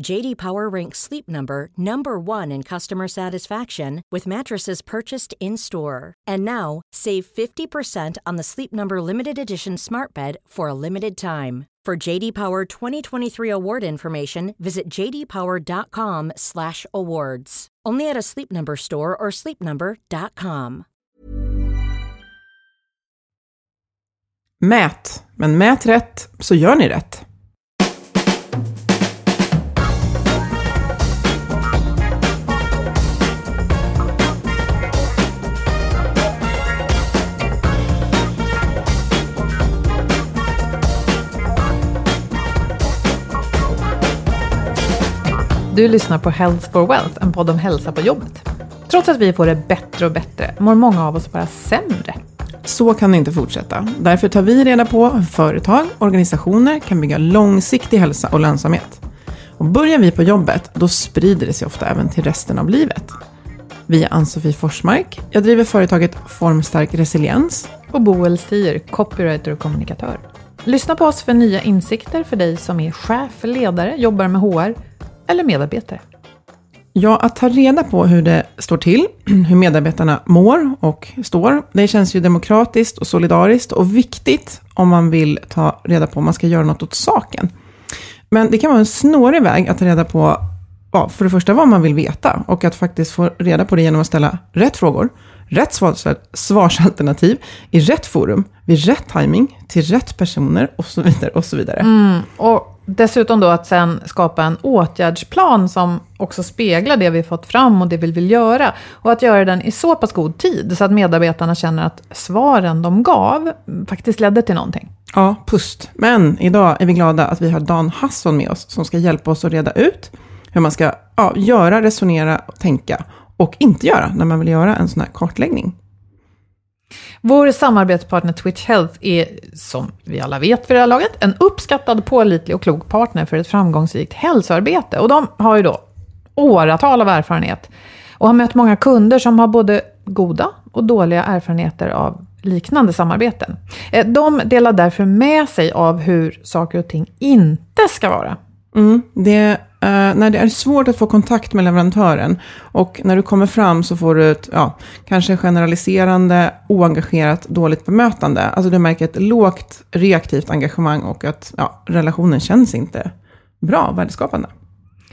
JD Power ranks Sleep Number number 1 in customer satisfaction with mattresses purchased in-store. And now, save 50% on the Sleep Number limited edition Smart Bed for a limited time. For JD Power 2023 award information, visit jdpower.com/awards. Only at a Sleep Number store or sleepnumber.com. Mät, men mät rätt så gör ni rätt. Du lyssnar på Health for Wealth, en podd om hälsa på jobbet. Trots att vi får det bättre och bättre mår många av oss bara sämre. Så kan det inte fortsätta. Därför tar vi reda på hur företag och organisationer kan bygga långsiktig hälsa och lönsamhet. Och börjar vi på jobbet, då sprider det sig ofta även till resten av livet. Vi är Ann-Sofie Forsmark. Jag driver företaget Formstark Resiliens. Och Boel Stier, copywriter och kommunikatör. Lyssna på oss för nya insikter för dig som är chef, ledare, jobbar med HR eller medarbetare. Ja, att ta reda på hur det står till, hur medarbetarna mår och står, det känns ju demokratiskt och solidariskt och viktigt om man vill ta reda på om man ska göra något åt saken. Men det kan vara en snårig väg att ta reda på, ja, för det första vad man vill veta och att faktiskt få reda på det genom att ställa rätt frågor, rätt svarsalternativ, i rätt forum, vid rätt timing, till rätt personer och så vidare. Och så vidare. Mm, och dessutom då att sen skapa en åtgärdsplan som också speglar det vi fått fram och det vi vill göra. Och att göra den i så pass god tid så att medarbetarna känner att svaren de gav faktiskt ledde till någonting. Ja, pust. Men idag är vi glada att vi har Dan Hasson med oss som ska hjälpa oss att reda ut hur man ska ja, göra, resonera, tänka och inte göra när man vill göra en sån här kartläggning. Vår samarbetspartner Twitch Health är, som vi alla vet för det här laget, en uppskattad, pålitlig och klok partner för ett framgångsrikt hälsoarbete. Och de har ju då åratal av erfarenhet och har mött många kunder som har både goda och dåliga erfarenheter av liknande samarbeten. Eh, de delar därför med sig av hur saker och ting inte ska vara. Mm, det Uh, när det är svårt att få kontakt med leverantören och när du kommer fram så får du ett, ja, kanske generaliserande, oengagerat, dåligt bemötande. Alltså du märker ett lågt reaktivt engagemang och att ja, relationen känns inte bra, värdeskapande.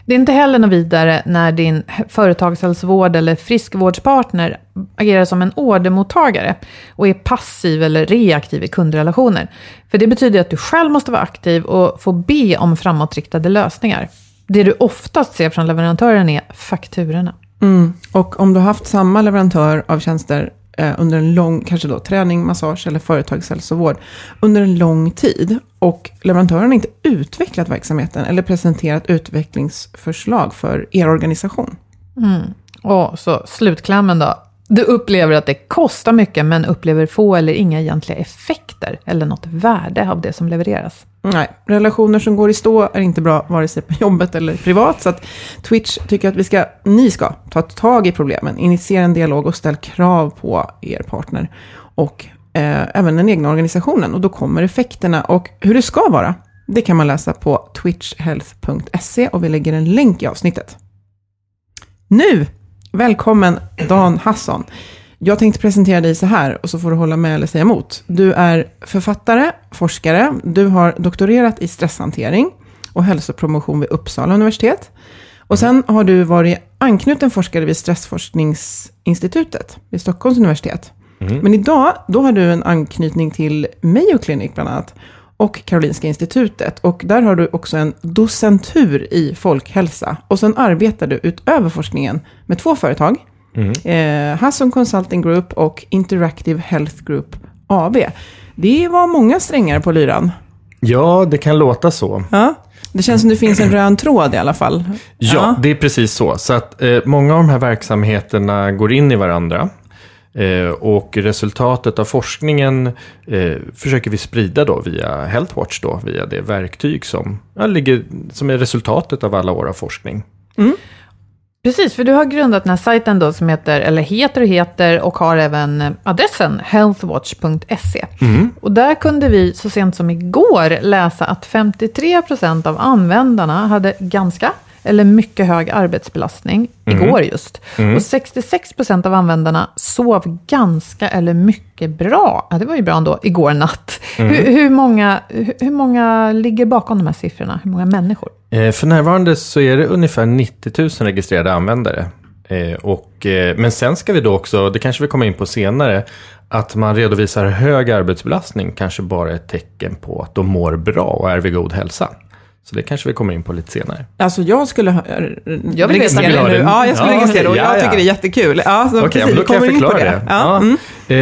Det är inte heller något vidare när din företagshälsovård eller friskvårdspartner agerar som en ordermottagare och är passiv eller reaktiv i kundrelationer. För det betyder att du själv måste vara aktiv och få be om framåtriktade lösningar det du oftast ser från leverantören är fakturorna. Mm. Och om du har haft samma leverantör av tjänster eh, under en lång, kanske då träning, massage eller företagshälsovård under en lång tid och leverantören inte utvecklat verksamheten eller presenterat utvecklingsförslag för er organisation. Mm. Och så slutklämmen då. Du upplever att det kostar mycket men upplever få eller inga egentliga effekter eller något värde av det som levereras. Nej, relationer som går i stå är inte bra vare sig på jobbet eller privat. Så att Twitch tycker att vi ska, ni ska ta tag i problemen, initiera en dialog och ställa krav på er partner. Och eh, även den egna organisationen. Och då kommer effekterna och hur det ska vara. Det kan man läsa på twitchhealth.se och vi lägger en länk i avsnittet. Nu, välkommen Dan Hasson. Jag tänkte presentera dig så här och så får du hålla med eller säga emot. Du är författare, forskare, du har doktorerat i stresshantering och hälsopromotion vid Uppsala universitet. Och sen har du varit anknuten forskare vid Stressforskningsinstitutet vid Stockholms universitet. Men idag, då har du en anknytning till Mayo Clinic bland annat och Karolinska institutet. Och där har du också en docentur i folkhälsa. Och sen arbetar du utöver forskningen med två företag. Eh, Hasson Consulting Group och Interactive Health Group AB. Det var många strängar på lyran. Ja, det kan låta så. Ja. Det känns som det finns en röd tråd i alla fall. Ja, det är precis så. Så att eh, många av de här verksamheterna går in i varandra. Eh, och resultatet av forskningen eh, försöker vi sprida då via Healthwatch då, via det verktyg som, ja, ligger, som är resultatet av alla år av forskning. Precis, för du har grundat den här sajten då som heter, eller heter och heter, och har även adressen healthwatch.se. Och där kunde vi så sent som igår läsa att 53% av användarna hade ganska eller mycket hög arbetsbelastning igår just. Och 66% av användarna sov ganska eller mycket bra, ja det var ju bra ändå, igår natt. Hur, hur, många, hur, hur många ligger bakom de här siffrorna? Hur många människor? Eh, för närvarande så är det ungefär 90 000 registrerade användare. Eh, och, eh, men sen ska vi då också, det kanske vi kommer in på senare, att man redovisar hög arbetsbelastning kanske bara är ett tecken på att de mår bra och är vid god hälsa. Så det kanske vi kommer in på lite senare. Alltså jag skulle ha- Jag vill registrera det det. nu. Ja, jag skulle Ja, registrera det och jag ja, tycker ja. det är jättekul. Ja, så Okej, precis, men då vi kan jag kommer in på förklara det. Ja. Mm.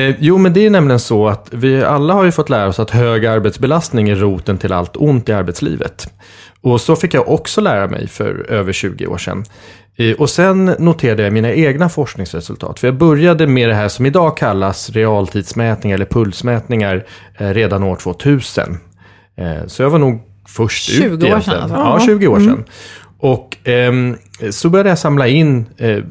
Eh, jo, men det är nämligen så att vi alla har ju fått lära oss att hög arbetsbelastning är roten till allt ont i arbetslivet. Och så fick jag också lära mig för över 20 år sedan. Eh, och sen noterade jag mina egna forskningsresultat. För jag började med det här som idag kallas realtidsmätningar eller pulsmätningar eh, redan år 2000. Eh, så jag var nog först 20 år ut sedan egentligen. alltså. Ja, 20 år sedan. Och ehm, så började jag samla in eh,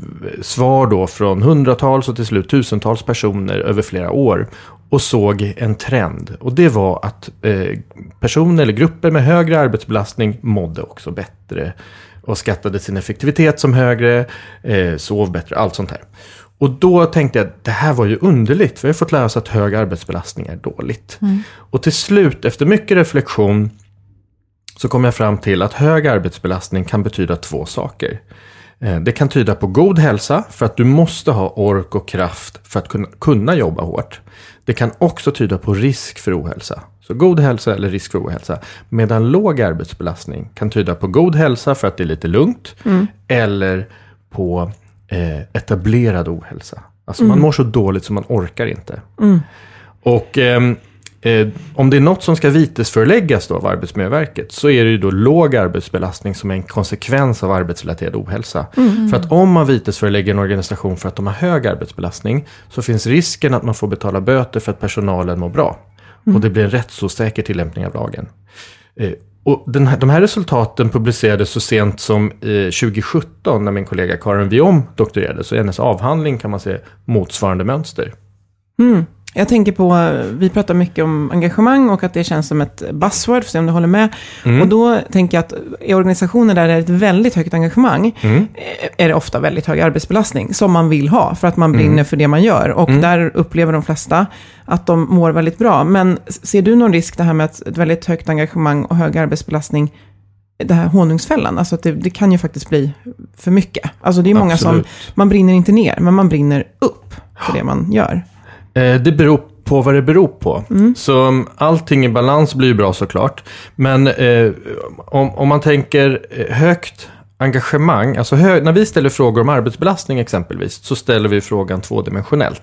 svar då från hundratals och till slut tusentals personer över flera år. Och såg en trend. Och det var att eh, personer eller grupper med högre arbetsbelastning mådde också bättre. Och skattade sin effektivitet som högre, eh, sov bättre, allt sånt här. Och då tänkte jag att det här var ju underligt. För jag har fått lära oss att hög arbetsbelastning är dåligt. Och till slut, efter mycket reflektion, så kom jag fram till att hög arbetsbelastning kan betyda två saker. Eh, Det kan tyda på god hälsa för att du måste ha ork och kraft för att kunna, kunna jobba hårt. Det kan också tyda på risk för ohälsa. Så god hälsa eller risk för ohälsa. Medan låg arbetsbelastning kan tyda på god hälsa för att det är lite lugnt. Eller på eh, etablerad ohälsa. Alltså man mår så dåligt så man orkar inte. Och ehm, eh, om det är något som ska vitesföreläggas då av Arbetsmiljöverket så är det ju då låg arbetsbelastning som är en konsekvens av arbetsrelaterad ohälsa. För att om man vitesförelägger en organisation för att de har hög arbetsbelastning så finns risken att man får betala böter för att personalen mår bra. Och det blir en rättsosäker tillämpning av lagen. Eh, och här, de här resultaten publicerades så sent som eh, 2017 när min kollega Karin Viom doktorerade. Så i hennes avhandling kan man se motsvarande mönster. Jag tänker på, vi pratar mycket om engagemang och att det känns som ett buzzword, för se om du håller med. Och då tänker jag att i organisationer där det är ett väldigt högt engagemang, eh, är det ofta väldigt hög arbetsbelastning, som man vill ha, för att man brinner för det man gör. Och där upplever de flesta att de mår väldigt bra. Men ser du någon risk, det här med att ett väldigt högt engagemang och hög arbetsbelastning, det här honungsfällan, alltså att det, det kan ju faktiskt bli för mycket. Alltså det är många som, Absolut. man brinner inte ner, men man brinner upp för det man gör. Eh, det beror på vad det beror på. Så um, allting i balans blir ju bra såklart. Men eh, om, om man tänker eh, högt engagemang, alltså hö- när vi ställer frågor om arbetsbelastning exempelvis, så ställer vi frågan tvådimensionellt.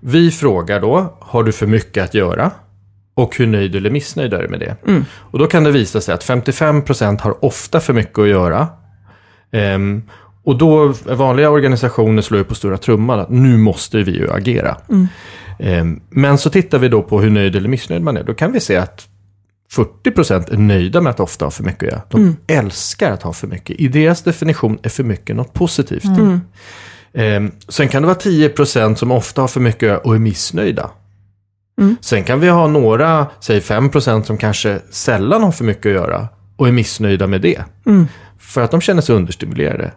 Vi frågar då, har du för mycket att göra? Och hur nöjd eller missnöjd är du med det? Och då kan det visa sig att 55% har ofta för mycket att göra. Ehm, och då, vanliga organisationer slår ju på stora trumman att nu måste vi ju agera. Ehm, men så tittar vi då på hur nöjd eller missnöjd man är. Då kan vi se att 40% är nöjda med att ofta ha för mycket att göra. De älskar att ha för mycket. I deras definition är för mycket något positivt. Ehm, sen kan det vara 10% som ofta har för mycket att göra och är missnöjda. Sen kan vi ha några, säg 5% som kanske sällan har för mycket att göra och är missnöjda med det. För att de känner sig understimulerade.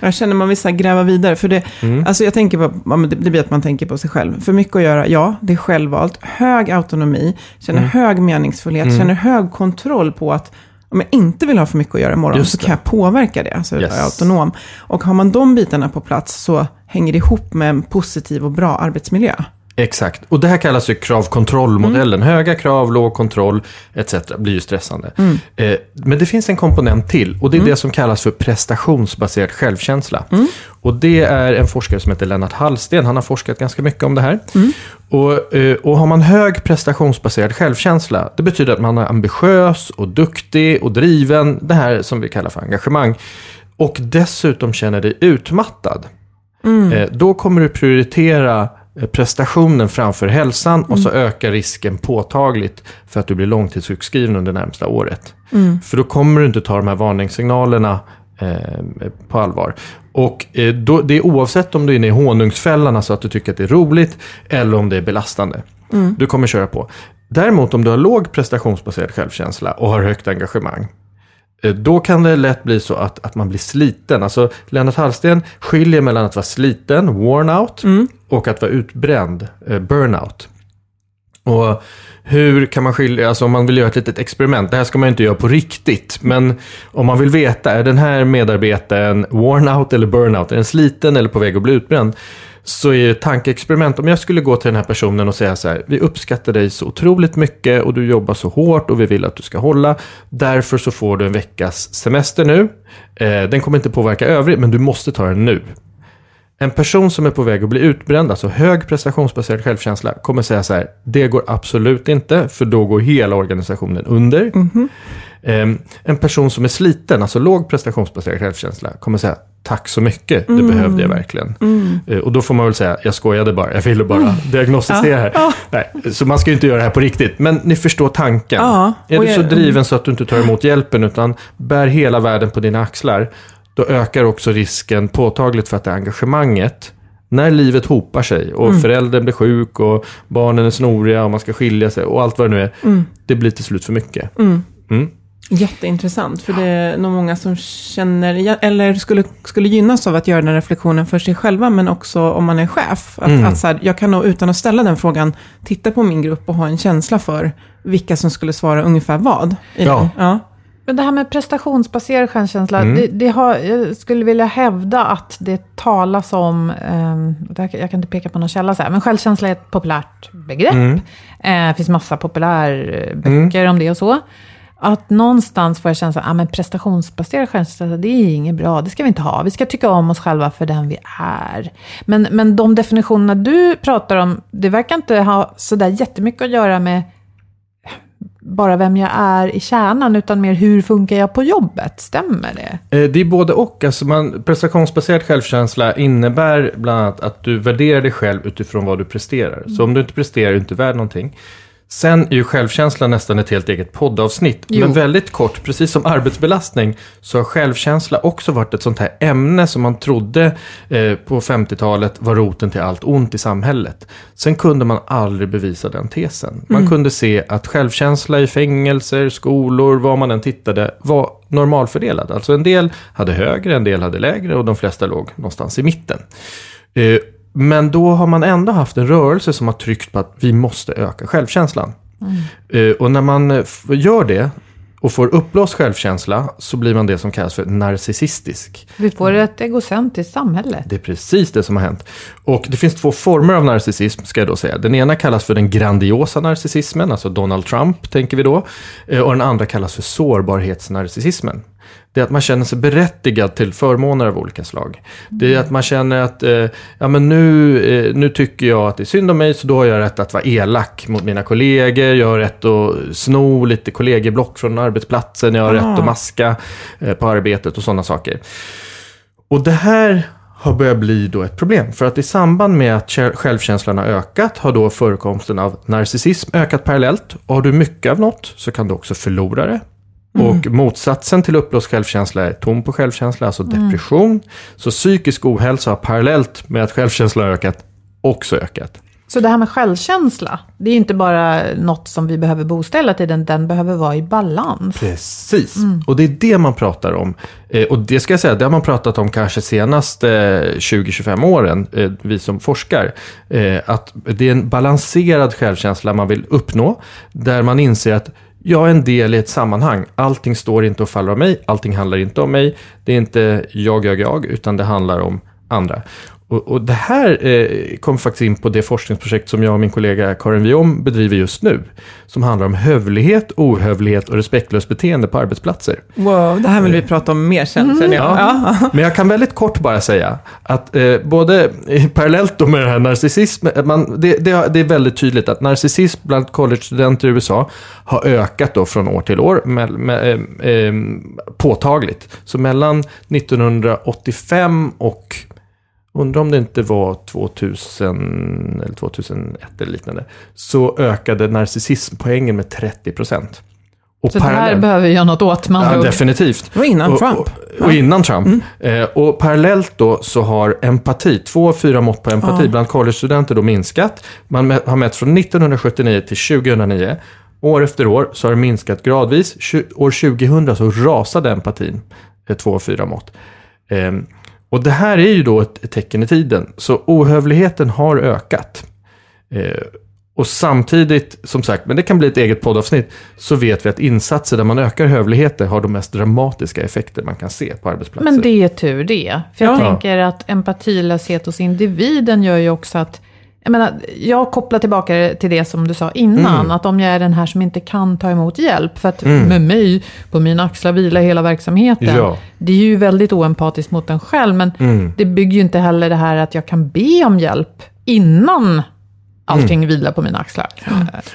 Jag känner man vill så gräva vidare. För det, alltså jag tänker på, det, blir att man tänker på sig själv. För mycket att göra, ja, det är självvalt. Hög autonomi, känner hög meningsfullhet, känner hög kontroll på att om jag inte vill ha för mycket att göra imorgon så kan jag påverka det. Alltså Yes. jag är autonom. Och har man de bitarna på plats så hänger det ihop med en positiv och bra arbetsmiljö. Exakt. Och det här kallas ju krav-kontroll-modellen. Höga krav, låg kontroll etc. blir ju stressande. Eh, men det finns en komponent till och det är det som kallas för prestationsbaserad självkänsla. Och det är en forskare som heter Lennart Hallsten. Han har forskat ganska mycket om det här. Och, eh, och har man hög prestationsbaserad självkänsla, det betyder att man är ambitiös och duktig och driven. Det här som vi kallar för engagemang. Och dessutom känner dig utmattad. Eh, då kommer du prioritera prestationen framför hälsan och så ökar risken påtagligt för att du blir långtidssjukskriven under närmsta året. För då kommer du inte ta de här varningssignalerna eh, på allvar. Och eh, då, det är oavsett om du är inne i honungsfällan, alltså att du tycker att det är roligt, eller om det är belastande. Du kommer köra på. Däremot om du har låg prestationsbaserad självkänsla och har högt engagemang, Eh, då kan det lätt bli så att, att man blir sliten. Alltså Lennart Hallsten skiljer mellan att vara sliten, worn out, och att vara utbränd, eh, burnout. Och hur kan man skilja, alltså om man vill göra ett litet experiment, det här ska man ju inte göra på riktigt, men om man vill veta, är den här medarbetaren worn out eller burnout, är den sliten eller på väg att bli utbränd? Så är ett tankeexperiment, om jag skulle gå till den här personen och säga så här, vi uppskattar dig så otroligt mycket och du jobbar så hårt och vi vill att du ska hålla, därför så får du en veckas semester nu. Eh, den kommer inte påverka övrigt, men du måste ta den nu. En person som är på väg att bli utbränd, alltså hög prestationsbaserad självkänsla, kommer säga så här, det går absolut inte, för då går hela organisationen under. Ehm, en person som är sliten, alltså låg prestationsbaserad självkänsla, kommer säga, tack så mycket, det behövde jag verkligen. Eh, och då får man väl säga, jag skojade bara, jag ville bara diagnostisera här. Nej, så man ska ju inte göra det här på riktigt, men ni förstår tanken. Ja, är du så driven så att du inte tar emot hjälpen, utan bär hela världen på dina axlar, då ökar också risken påtagligt för att det engagemanget, när livet hopar sig och Mm. föräldern blir sjuk och barnen är snoriga och man ska skilja sig och allt vad det nu är, Mm. det blir till slut för mycket. Jätteintressant, för det är nog många som känner, eller skulle, skulle gynnas av att göra den reflektionen för sig själva, men också om man är chef. Att, Mm. att så här, jag kan nog utan att ställa den frågan, titta på min grupp och ha en känsla för vilka som skulle svara ungefär vad. Ja. ja. Men det här med prestationsbaserad självkänsla, Mm. det, det har, jag skulle vilja hävda att det talas om, här- jag kan inte peka på någon källa så här, men självkänsla är ett populärt begrepp. Mm. Eh, det finns massa populärböcker om det och så. Att någonstans får jag känslan, ah, men prestationsbaserad självkänsla, det är inget bra, det ska vi inte ha. Vi ska tycka om oss själva för den vi är. Men, men de definitionerna du pratar om, det verkar inte ha sådär jättemycket att göra med bara vem jag är i kärnan, utan mer hur funkar jag på jobbet? Stämmer det? Eh, det är både och. Alltså man, prestationsbaserad självkänsla innebär bland annat att du värderar dig själv utifrån vad du presterar. Så om du inte presterar är du inte värd någonting. Sen är ju självkänsla nästan ett helt eget poddavsnitt. Jo. Men väldigt kort, precis som arbetsbelastning, så har självkänsla också varit ett sånt här ämne som man trodde eh, på 50-talet var roten till allt ont i samhället. Sen kunde man aldrig bevisa den tesen. Man kunde se att självkänsla i fängelser, skolor, var man än tittade, var normalfördelad. Alltså en del hade högre, en del hade lägre och de flesta låg någonstans i mitten. Eh, Men då har man ändå haft en rörelse som har tryckt på att vi måste öka självkänslan. Eh, Och när man eh, gör det och får uppblåst självkänsla så blir man det som kallas för narcissistisk. Vi får ett egocentriskt samhälle. Det är precis det som har hänt. Och det finns två former av narcissism, ska jag då säga. Den ena kallas för den grandiosa narcissismen, alltså Donald Trump, tänker vi då. Eh, Och den andra kallas för sårbarhetsnarcissismen. Det är att man känner sig berättigad till förmåner av olika slag. Det är att man känner att, eh, ja men nu, eh, nu tycker jag att det är synd om mig, så då har jag rätt att vara elak mot mina kollegor. Jag har rätt att sno lite kollegieblock från arbetsplatsen. Jag har rätt att maska eh, på arbetet och sådana saker. Och det här har börjat bli då ett problem. För att i samband med att kä- självkänslan har ökat har då förekomsten av narcissism ökat parallellt. Och har du mycket av något så kan du också förlora det. Och motsatsen till uppblåst självkänsla är tom på självkänsla, alltså depression. Så psykisk ohälsa har parallellt med att självkänslan har ökat också ökat. Så det här med självkänsla, det är ju inte bara något som vi behöver boosta hela tiden, den behöver vara i balans. Precis, och det är det man pratar om. Eh, och det ska jag säga, det har man pratat om kanske senaste 20-25 åren, eh, vi som forskar. Eh, att det är en balanserad självkänsla man vill uppnå, där man inser att jag är en del i ett sammanhang. Allting står inte och faller om mig, allting handlar inte om mig. Det är inte jag, jag, jag, utan det handlar om andra. Och, och det här eh, kommer faktiskt in på det forskningsprojekt som jag och min kollega Karin Viom bedriver just nu. Som handlar om hövlighet, ohövlighet och respektlöst beteende på arbetsplatser. Wow, det här vill vi prata om mer sen, känner jag. Ja. Men jag kan väldigt kort bara säga att eh, både eh, parallellt då med det här narcissism, eh, man, det, det, det är väldigt tydligt att narcissism bland collegestudenter i USA har ökat då från år till år med, med, eh, eh, påtagligt. Så mellan 1985 och Undrar om det inte var 2000 eller 2001 eller liknande. Så ökade narcissismpoängen med 30 procent. Så det här behöver vi göra något åt, man Ja, definitivt. Det var innan Trump. Och, och innan Trump. Eh, och parallellt då så har empati, två av fyra mått på empati bland collegestudenter då minskat. Man har mätt från 1979 till 2009. År efter år så har det minskat gradvis. År 2000 så rasade empatin, eh, två av fyra mått. Ehm, och det här är ju då ett, tecken i tiden. Så ohövligheten har ökat. Eh, och samtidigt, som sagt, men det kan bli ett eget poddavsnitt, så vet vi att insatser där man ökar hövligheter har de mest dramatiska effekter man kan se på arbetsplatser. Men det är tur det. För jag Ja. tänker att empatilöshet hos individen gör ju också att jag, menar, jag kopplar tillbaka det till det som du sa innan, Mm. att om jag är den här som inte kan ta emot hjälp, för att med mig, på mina axlar vilar hela verksamheten. Ja. Det är ju väldigt oempatiskt mot en själv, men Mm. det bygger ju inte heller det här att jag kan be om hjälp innan allting Mm. vilar på mina axlar.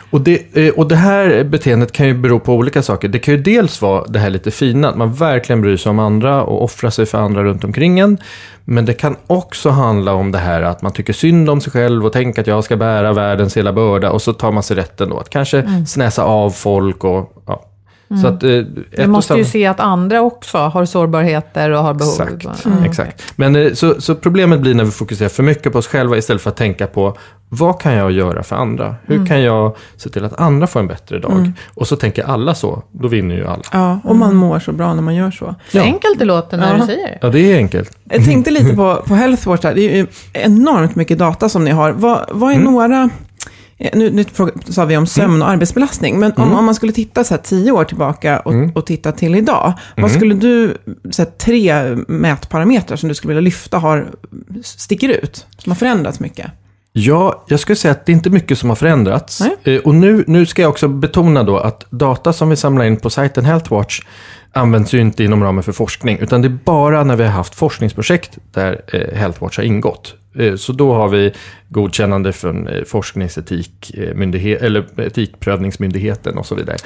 Och det, eh, och det här beteendet kan ju bero på olika saker. Det kan ju dels vara det här lite fina, att man verkligen bryr sig om andra och offrar sig för andra runt omkring en. Men det kan också handla om det här att man tycker synd om sig själv och tänker att jag ska bära världens hela börda och så tar man sig rätten då att kanske Mm. snäsa av folk och ja. Så att, eh, och måste ju samma- se att andra också har sårbarheter och har behov. Exakt, Mm. exakt. Men eh, så, så problemet blir när vi fokuserar för mycket på oss själva istället för att tänka på vad kan jag göra för andra? Hur Mm. kan jag se till att andra får en bättre dag? Och så tänker alla så, då vinner ju alla. Ja, och man mår så bra när man gör så. Så enkelt det låter när Ja. du säger det. Ja, det är enkelt. Jag tänkte lite på, på Healthwatch, det är ju enormt mycket data som ni har. Vad, vad är några, nu, nu fråga- sa vi om sömn och arbetsbelastning, men om, om man skulle titta så här tio år tillbaka och, och titta till idag, vad skulle du, så här, tre mätparametrar som du skulle vilja lyfta har, sticker ut, som har förändrats mycket? Ja, jag skulle säga att det är inte mycket som har förändrats. Nej. Eh, Och nu, nu ska jag också betona då att data som vi samlar in på sajten Healthwatch används ju inte inom ramen för forskning, utan det är bara när vi har haft forskningsprojekt där eh, Healthwatch har ingått. Eh, Så då har vi godkännande från eh, forskningsetikmyndighet, eller etikprövningsmyndigheten och så vidare.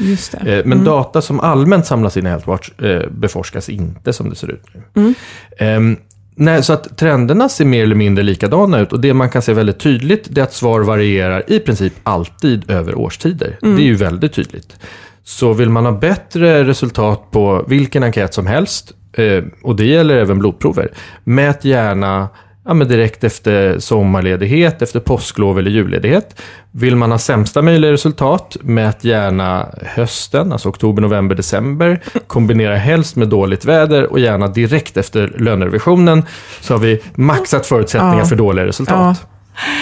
Eh, Men data som allmänt samlas in i Healthwatch eh, beforskas inte som det ser ut nu. Ehm, nej, så att trenderna ser mer eller mindre likadana ut och det man kan se väldigt tydligt är att svar varierar i princip alltid över årstider. Det är ju väldigt tydligt. Så vill man ha bättre resultat på vilken enkät som helst, eh, och det gäller även blodprover, mät gärna ja, men direkt efter sommarledighet, efter påsklov eller julledighet. Vill man ha sämsta möjliga resultat, mät gärna hösten, alltså oktober, november, december. Kombinera helst med dåligt väder och gärna direkt efter lönerevisionen så har vi maxat förutsättningar Ja. för dåliga resultat.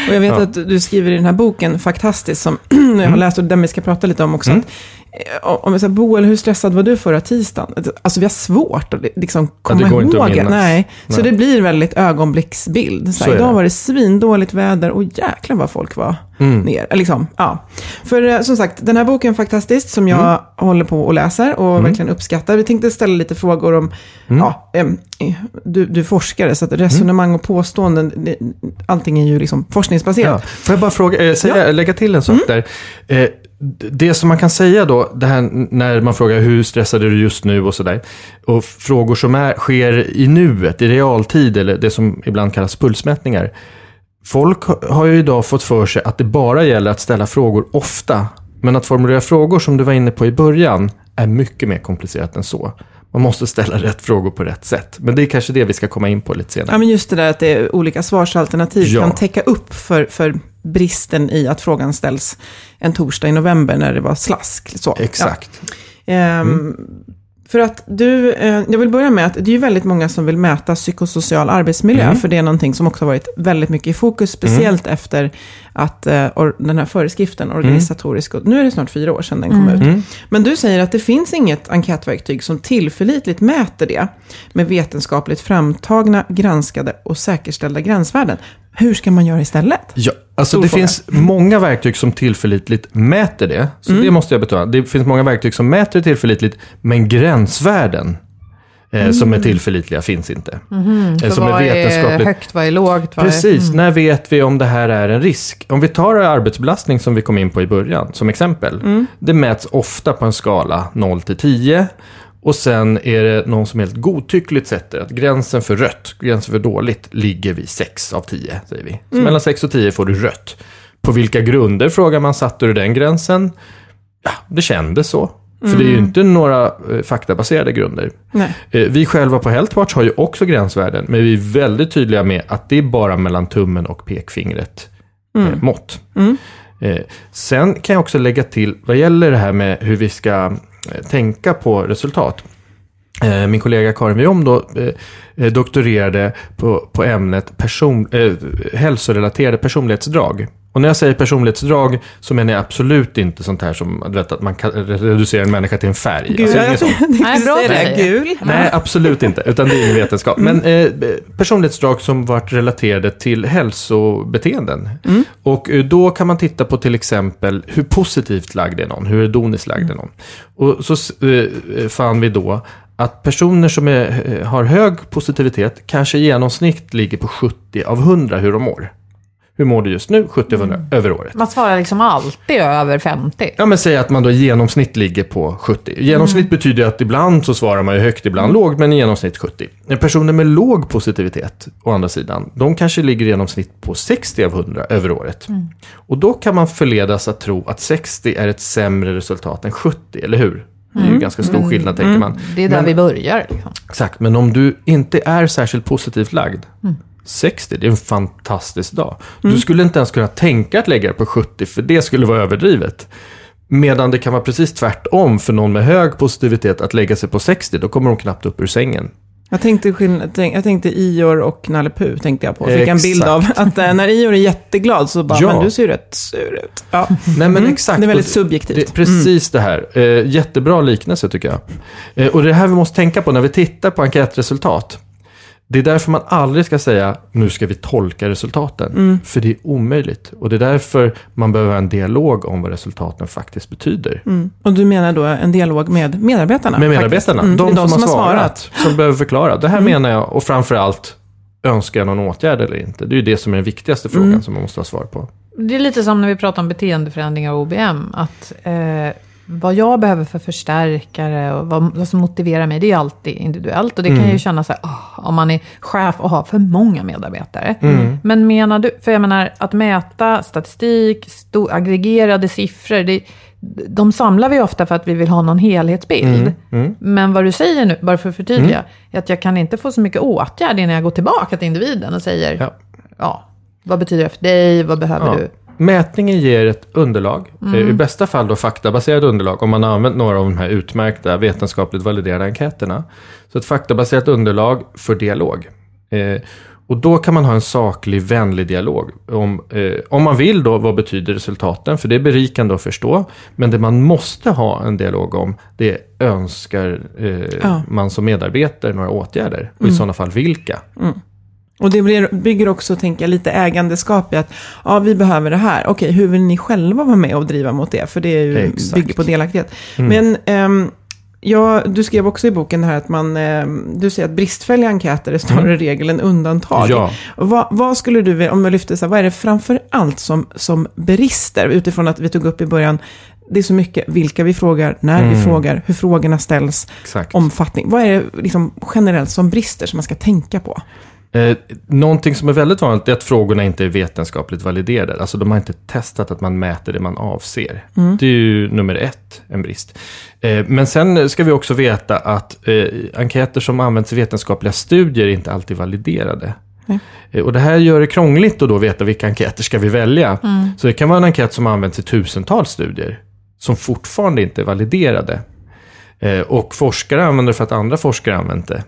Och jag vet Ja. att du skriver i den här boken, Faktastiskt, som jag har läst och den vi ska prata lite om också. Mm. Att, om jag säger, Boel, hur stressad var du förra tisdagen? Alltså vi har svårt att liksom komma det går inte att ihåg. minnas. Nej. Så Nej. det blir väldigt ögonblicksbild. Så Så idag det. var det svindåligt väder och jäklar vad folk var Mm. ner. Liksom, ja. För eh, som sagt, den här boken Faktastiskt som jag Mm. håller på och läser och verkligen uppskattar. Vi tänkte ställa lite frågor om, Mm. ja, eh, du, du forskare, så att resonemang och påståenden, det, allting är ju liksom forskningsbaserat. Ja. Får jag bara fråga, eh, säga, lägga till en sak där? Det som man kan säga då, det här när man frågar hur stressad är du just nu och sådär. Och frågor som är, sker i nuet, i realtid, eller det som ibland kallas pulsmätningar. Folk ha- har ju idag fått för sig att det bara gäller att ställa frågor ofta. Men att formulera frågor som du var inne på i början är mycket mer komplicerat än så. Man måste ställa rätt frågor på rätt sätt. Men det är kanske det vi ska komma in på lite senare. Ja, men just det där att det är olika svarsalternativ Ja. kan täcka upp för, för bristen i att frågan ställs en torsdag i november när det var slask. Så. Exakt. Ja. Ehm, För att du, eh, jag vill börja med att det är ju väldigt många som vill mäta psykosocial arbetsmiljö, Mm. för det är någonting som också har varit väldigt mycket i fokus, speciellt efter att eh, or, den här föreskriften, organisatorisk, och nu är det snart fyra år sedan den kom ut. Mm. Men du säger att det finns inget enkätverktyg som tillförlitligt mäter det med vetenskapligt framtagna, granskade och säkerställda gränsvärden. Hur ska man göra istället? Ja, alltså Stor det fråga. finns många verktyg som tillförlitligt mäter det. Så Mm. det måste jag betona. Det finns många verktyg som mäter det tillförlitligt, men gränsvärden eh, som är tillförlitliga finns inte. Mm. Som vad är vetenskapligt- högt, vad är lågt? Vad Precis, Är, när vet vi om det här är en risk? Om vi tar arbetsbelastning som vi kom in på i början, som exempel. Det mäts ofta på en skala 0 till 10. Och sen är det någon som helt godtyckligt sätter att gränsen för rött, gränsen för dåligt, ligger vid 6 av 10, säger vi. Så mellan 6 och 10 får du rött. På vilka grunder, frågar man, satte du den gränsen? Ja, det kändes så. För det är ju inte några eh, faktabaserade grunder. Nej. Eh, Vi själva på Healthwatch har ju också gränsvärden, men vi är väldigt tydliga med att det är bara mellan tummen och pekfingret eh, mått. Eh, sen kan jag också lägga till, vad gäller det här med hur vi ska tänka på resultat. Eh, Min kollega Karin Viom då eh, eh, doktorerade på, på ämnet person, eh, hälsorelaterade personlighetsdrag. Och när jag säger personlighetsdrag så menar jag absolut inte sånt här som vet, att man kan reducera en människa till en färg. Gul. Alltså, inget sånt. Nej, bra det. Gul. Nej, absolut inte. Utan det är ingen vetenskap. Men eh, personlighetsdrag som varit relaterade till hälsobeteenden. Och eh, då kan man titta på till exempel hur positivt lagd är någon, hur hedoniskt lagd är någon. Och så eh, fann vi då att personer som är, eh, har hög positivitet kanske i genomsnitt ligger på 70 av 100 hur de mår. Hur mår du just nu? 70 av 100 över året. Man svarar liksom alltid över 50. Ja, men säg att man då i genomsnitt ligger på 70. Genomsnitt betyder ju att ibland så svarar man ju högt, ibland lågt, men i genomsnitt 70. Personer med låg positivitet, å andra sidan, de kanske ligger i genomsnitt på 60 av 100 över året. Och då kan man förledas att tro att 60 är ett sämre resultat än 70, eller hur? Det är ju ganska stor skillnad, tänker man. Det är där Men- vi börjar. Liksom. Exakt, men om du inte är särskilt positivt lagd, 60, det är en fantastisk dag. Du skulle inte ens kunna tänka att lägga det på 70, för det skulle vara överdrivet. Medan det kan vara precis tvärtom för någon med hög positivitet att lägga sig på 60, då kommer de knappt upp ur sängen. Jag tänkte, jag tänkte Ior och Nalle Puh tänkte jag på. Fick en bild Exakt. av att eh, när Ior är jätteglad så bara, Ja. men du ser ju rätt sur ut. Ja. Nej men exakt. Det är väldigt subjektivt. Det precis det här. Eh, jättebra liknelse tycker jag. Eh, och det är det här vi måste tänka på när vi tittar på enkätresultat. Det är därför man aldrig ska säga nu ska vi tolka resultaten. För det är omöjligt. Och det är därför man behöver ha en dialog om vad resultaten faktiskt betyder. Mm. Och du menar då en dialog med medarbetarna? Med medarbetarna. Mm, de, det är som, har svarat. Som behöver förklara. Det här menar jag. Och framförallt, önskar jag någon åtgärd eller inte? Det är ju det som är den viktigaste frågan som man måste ha svar på. Det är lite som när vi pratar om beteendeförändringar och OBM. Att eh, vad jag behöver för förstärkare och vad, vad som motiverar mig, det är alltid individuellt. Och det kan ju kännas så här, om man är chef och har för många medarbetare. Men menar du, för jag menar att mäta statistik, sto, aggregerade siffror, det, de samlar vi ofta för att vi vill ha någon helhetsbild. Men vad du säger nu, bara för att förtydliga, är att jag kan inte få så mycket åtgärd innan jag går tillbaka till individen och säger, Ja. ja, vad betyder det för dig, vad behöver Ja. du? Mätningen ger ett underlag, eh, i bästa fall då faktabaserat underlag, om man har använt några av de här utmärkta vetenskapligt validerade enkäterna. Så ett faktabaserat underlag för dialog. Eh, och då kan man ha en saklig, vänlig dialog. Om, eh, om man vill då, vad betyder resultaten? För det är berikande att förstå. Men det man måste ha en dialog om, det önskar eh, Ja. man som medarbetare några åtgärder? Och i sådana fall vilka? Och det blir, bygger också, tänker jag, lite ägandeskap i att ja, vi behöver det här. Okej, hur vill ni själva vara med och driva mot det? För det är ju, Exakt. bygger på delaktighet. Men ehm, ja, du skrev också i boken här att man, ehm, du säger att bristfälliga enkäter är snarare regel än undantag. Ja. Vad, vad skulle du, om jag lyfter så här, vad är det framför allt som, som brister? Utifrån att vi tog upp i början, det är så mycket vilka vi frågar, när vi frågar, hur frågorna ställs, Exakt. omfattning. Vad är det liksom generellt som brister som man ska tänka på? Eh, någonting som är väldigt vanligt är att frågorna inte är vetenskapligt validerade. Alltså de har inte testat att man mäter det man avser. Det är ju nummer ett, en brist. Eh, men sen ska vi också veta att eh, enkäter som används i vetenskapliga studier är inte alltid validerade. Eh, Och det här gör det krångligt att då veta vilka enkäter ska vi välja. Så det kan vara en enkät som används i tusentals studier som fortfarande inte är validerade. Eh, Och forskare använder det för att andra forskare använt det.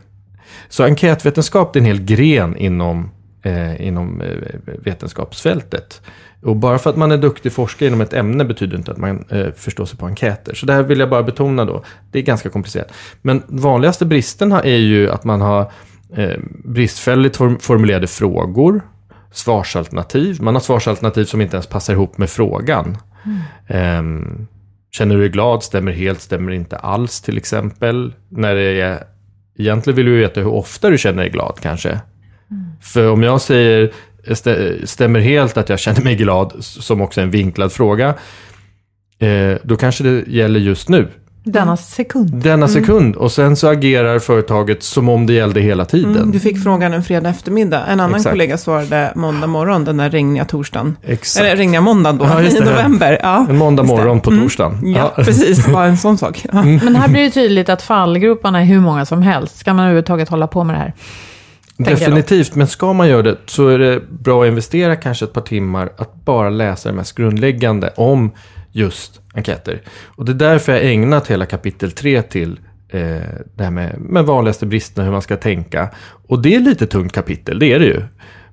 Så enkätvetenskap är en hel gren inom, eh, inom eh, vetenskapsfältet. Och bara för att man är duktig forskare inom ett ämne betyder inte att man eh, förstår sig på enkäter. Så det här vill jag bara betona då. Det är ganska komplicerat. Men vanligaste bristerna är ju att man har eh, bristfälligt form- formulerade frågor, svarsalternativ. Man har svarsalternativ som inte ens passar ihop med frågan. Ehm, känner du dig glad? Stämmer helt, stämmer inte alls till exempel. När det är, egentligen vill du ju veta hur ofta du känner dig glad kanske. För om jag säger stä- stämmer helt att jag känner mig glad, som också är en vinklad fråga, eh, då kanske det gäller just nu. Denna sekund. Denna sekund. Och sen så agerar företaget som om det gällde hela tiden. Mm, du fick frågan en fredag eftermiddag. En annan Exakt. kollega svarade måndag morgon, den där regniga torsdagen. Exakt. Eller regniga måndagen då, Ja, i november. Ja, En måndag morgon på Mm. torsdagen. Ja, precis. Bara en sån sak. Ja. Men här blir det tydligt att fallgroparna är hur många som helst. Ska man överhuvudtaget hålla på med det här? Definitivt, men ska man göra det så är det bra att investera kanske ett par timmar att bara läsa det mest grundläggande om just enkäter. Och det är därför jag ägnat hela kapitel 3 till eh, det här med, med vanligaste bristerna, hur man ska tänka. Och det är lite tungt kapitel, det är det ju.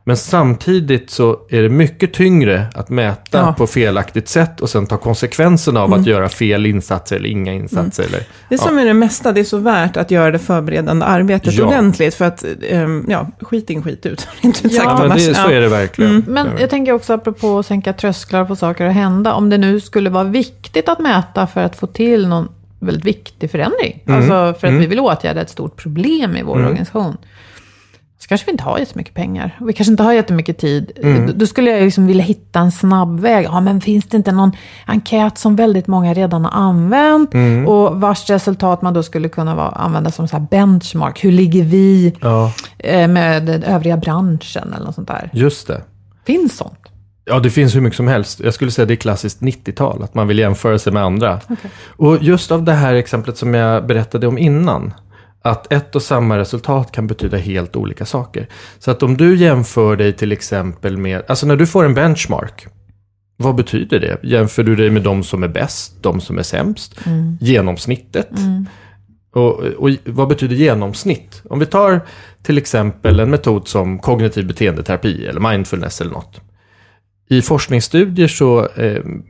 Men samtidigt så är det mycket tyngre att mäta Ja. på felaktigt sätt och sen ta konsekvenserna av att göra fel insatser eller inga insatser. Eller, Det som är det mesta, det är så värt att göra det förberedande arbetet Ja. ordentligt. För att, ehm, ja, skit in, skit ut. Inte Ja, sagt ja, men det, så Ja. är det verkligen. Men jag tänker också apropå att sänka trösklar på saker att hända. Om det nu skulle vara viktigt att mäta för att få till någon väldigt viktig förändring. Alltså för att vi vill åtgärda ett stort problem i vår organisation. Så kanske vi inte har jättemycket pengar. Vi kanske inte har jättemycket tid. Då, då skulle jag liksom vilja hitta en snabb väg. Ja, men finns det inte någon enkät som väldigt många redan har använt? Och vars resultat man då skulle kunna vara, använda som så benchmark. Hur ligger vi Ja, eh, med den övriga branschen eller något sånt där? just det. Finns sånt? Ja, det finns hur mycket som helst. Jag skulle säga det är klassiskt 90-tal, att man vill jämföra sig med andra. Och just av det här exemplet som jag berättade om innan, att ett och samma resultat kan betyda helt olika saker. Så att om du jämför dig till exempel med, alltså när du får en benchmark, vad betyder det? Jämför du dig med de som är bäst, de som är sämst, genomsnittet? Och, och vad betyder genomsnitt? Om vi tar till exempel en metod som kognitiv beteendeterapi eller mindfulness eller något. I forskningsstudier så eh,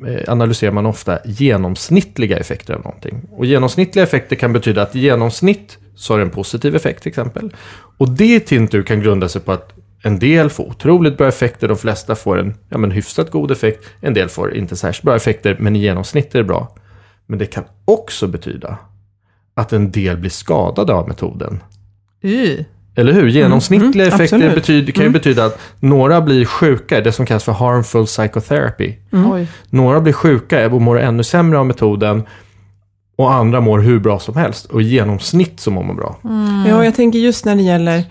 eh, analyserar man ofta genomsnittliga effekter av någonting. Och genomsnittliga effekter kan betyda att i genomsnitt så har det en positiv effekt till exempel. Och det i sin tur kan grunda sig på att en del får otroligt bra effekter, de flesta får en ja, men hyfsat god effekt, en del får inte särskilt bra effekter, men i genomsnitt är det bra. Men det kan också betyda att en del blir skadade av metoden. Y. Eller hur? Genomsnittliga mm, effekter absolut. betyder, kan ju betyda att några blir sjuka, det som kallas för harmful psychotherapy. Oj. Några blir sjuka och mår ännu sämre av metoden och andra mår hur bra som helst. Och i genomsnitt så mår man bra. Ja, jag tänker just när det gäller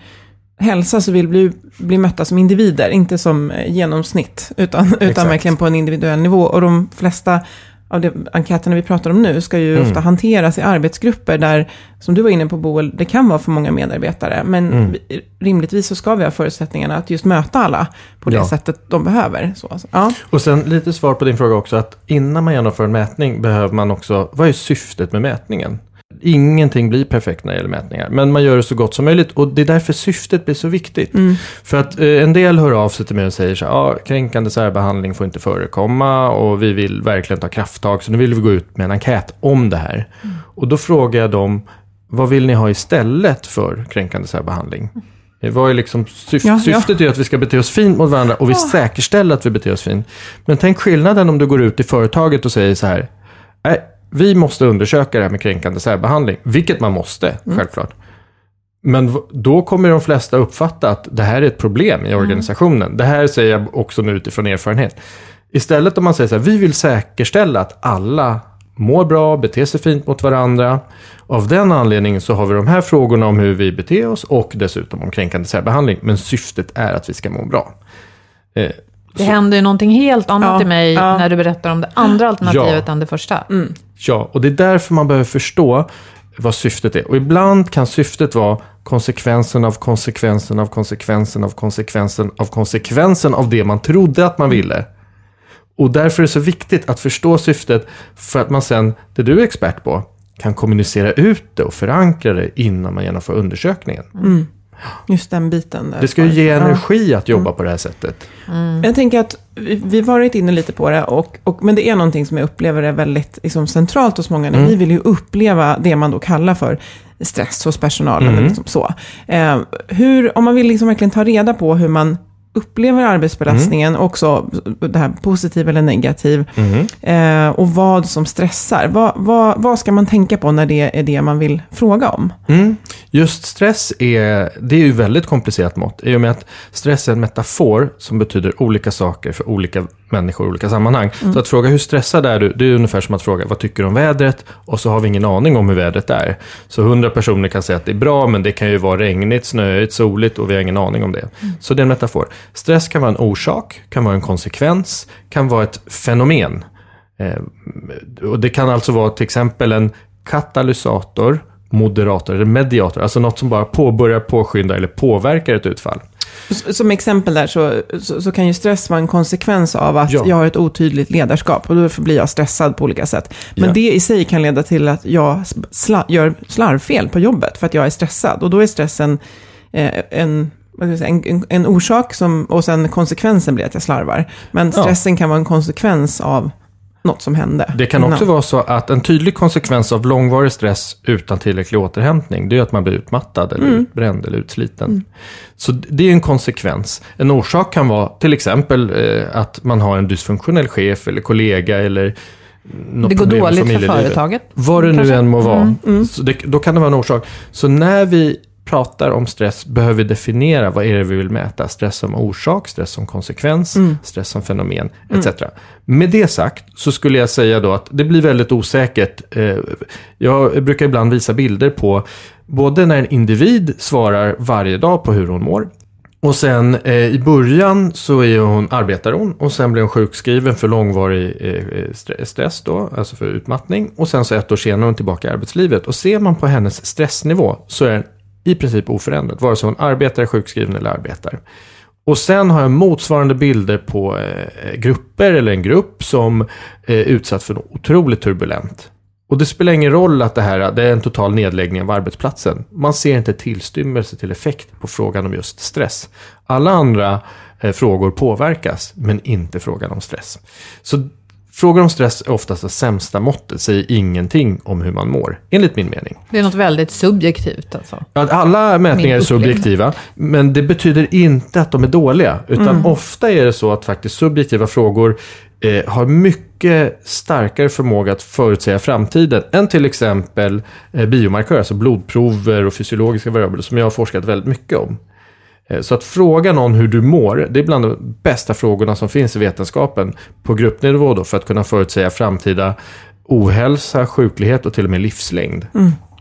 hälsa så vill vi bli mötta som individer, inte som eh, genomsnitt, utan, utan Exakt. verkligen på en individuell nivå. Och de flesta av de enkäterna vi pratar om nu ska ju Mm. ofta hanteras i arbetsgrupper där, som du var inne på Boel, det kan vara för många medarbetare, men Mm. vi, rimligtvis så ska vi ha förutsättningarna att just möta alla på det Ja. sättet de behöver. Så, alltså. ja. Och sen lite svar på din fråga också att innan man genomför en mätning behöver man också, vad är syftet med mätningen? Ingenting blir perfekt när det gäller mätningar, men man gör det så gott som möjligt och det är därför syftet blir så viktigt. För att eh, en del hör av sig till mig och säger så här, ah, kränkande särbehandling får inte förekomma och vi vill verkligen ta krafttag, så nu vill vi gå ut med en enkät om det här. Och då frågar jag dem, vad vill ni ha istället för kränkande särbehandling? Eh, Vad är liksom syf- Ja, ja. syftet är ju att vi ska bete oss fint mot varandra och vi säkerställer att vi beter oss fint. Men tänk skillnaden om du går ut i företaget och säger så här. Nej, vi måste undersöka det här med kränkande särbehandling. Vilket man måste, självklart. Men då kommer de flesta uppfatta att det här är ett problem i organisationen. Det här säger jag också nu utifrån erfarenhet. Istället om man säger så här, vi vill säkerställa att alla mår bra, beter sig fint mot varandra. Av den anledningen så har vi de här frågorna om hur vi beter oss och dessutom om kränkande särbehandling. Men syftet är att vi ska må bra. Det händer ju någonting helt annat Ja, i mig ja. när du berättar om det andra alternativet än det första. Ja, och det är därför man behöver förstå vad syftet är. Och ibland kan syftet vara konsekvensen av konsekvensen av konsekvensen av konsekvensen av konsekvensen av det man trodde att man ville. Och därför är det så viktigt att förstå syftet för att man sen, det du är expert på, kan kommunicera ut det och förankra det innan man genomför undersökningen. Just den biten. Där. Det ska ju ge energi att jobba på det här sättet. Jag tänker att vi har varit inne lite på det, och, och, men det är någonting som jag upplever är väldigt liksom, centralt hos många. Mm. Vi vill ju uppleva det man då kallar för stress hos personalen. Mm. eller Liksom så. Eh, hur, om man vill liksom verkligen ta reda på hur man upplever arbetsbelastningen, Mm. också det här positiv eller negativ, eh, och vad som stressar. Vad, vad, vad ska man tänka på när det är det man vill fråga om? Mm. Just stress är, det är ju väldigt komplicerat mått. I och med att stress är en metafor som betyder olika saker för olika människor i olika sammanhang. Så att fråga hur stressad är du, det är ungefär som att fråga vad tycker du om vädret? Och så har vi ingen aning om hur vädret är. Så hundra personer kan säga att det är bra, men det kan ju vara regnigt, snöigt, soligt och vi har ingen aning om det. Så det är en metafor. Stress kan vara en orsak, kan vara en konsekvens, kan vara ett fenomen. Eh, och det kan alltså vara till exempel en katalysator, moderator eller mediator, alltså något som bara påbörjar, påskyndar eller påverkar ett utfall. Som exempel där så, så, så kan ju stress vara en konsekvens av att Ja. jag har ett otydligt ledarskap och då blir jag stressad på olika sätt. Men Ja. det i sig kan leda till att jag sla, gör slarvfel på jobbet för att jag är stressad. Och då är stressen eh, en, en, en, en orsak som, och sen konsekvensen blir att jag slarvar. Men Ja. stressen kan vara en konsekvens av något som hände. Det kan också innan. vara så att en tydlig konsekvens av långvarig stress utan tillräcklig återhämtning, det är att man blir utmattad eller utbränd eller utsliten. Så det är en konsekvens. En orsak kan vara till exempel eh, att man har en dysfunktionell chef eller kollega eller något Det går dåligt för företaget. Vad det nu kanske? än må vara. Så det, då kan det vara en orsak. Så när vi pratar om stress behöver definiera vad är det vi vill mäta. Stress som orsak, stress som konsekvens, stress som fenomen, etc. Med det sagt så skulle jag säga då att det blir väldigt osäkert. Eh, Jag brukar ibland visa bilder på både när en individ svarar varje dag på hur hon mår och sen eh, i början så är hon, arbetar hon och sen blir hon sjukskriven för långvarig eh, eh, stre- stress då, alltså för utmattning. Och sen så ett år senare är hon tillbaka i arbetslivet. Och ser man på hennes stressnivå så är den i princip oförändrat, vare sig hon arbetar, är sjukskriven eller arbetar. Och sen har jag motsvarande bilder på eh, grupper eller en grupp som är utsatt för något otroligt turbulent. Och det spelar ingen roll att det här det är en total nedläggning av arbetsplatsen. Man ser inte tillstymmelse till effekt på frågan om just stress. Alla andra eh, frågor påverkas, men inte frågan om stress. Så frågor om stress är oftast det sämsta måttet, säger ingenting om hur man mår, enligt min mening. Det är något väldigt subjektivt alltså. Att alla mätningar är subjektiva, men det betyder inte att de är dåliga. Utan ofta är det så att faktiskt subjektiva frågor eh, har mycket starkare förmåga att förutsäga framtiden än till exempel eh, biomarkörer, alltså blodprover och fysiologiska variabler som jag har forskat väldigt mycket om. Eh, Så att fråga någon hur du mår, det är bland de bästa frågorna som finns i vetenskapen på gruppnivå då för att kunna förutsäga framtida ohälsa, sjuklighet och till och med livslängd.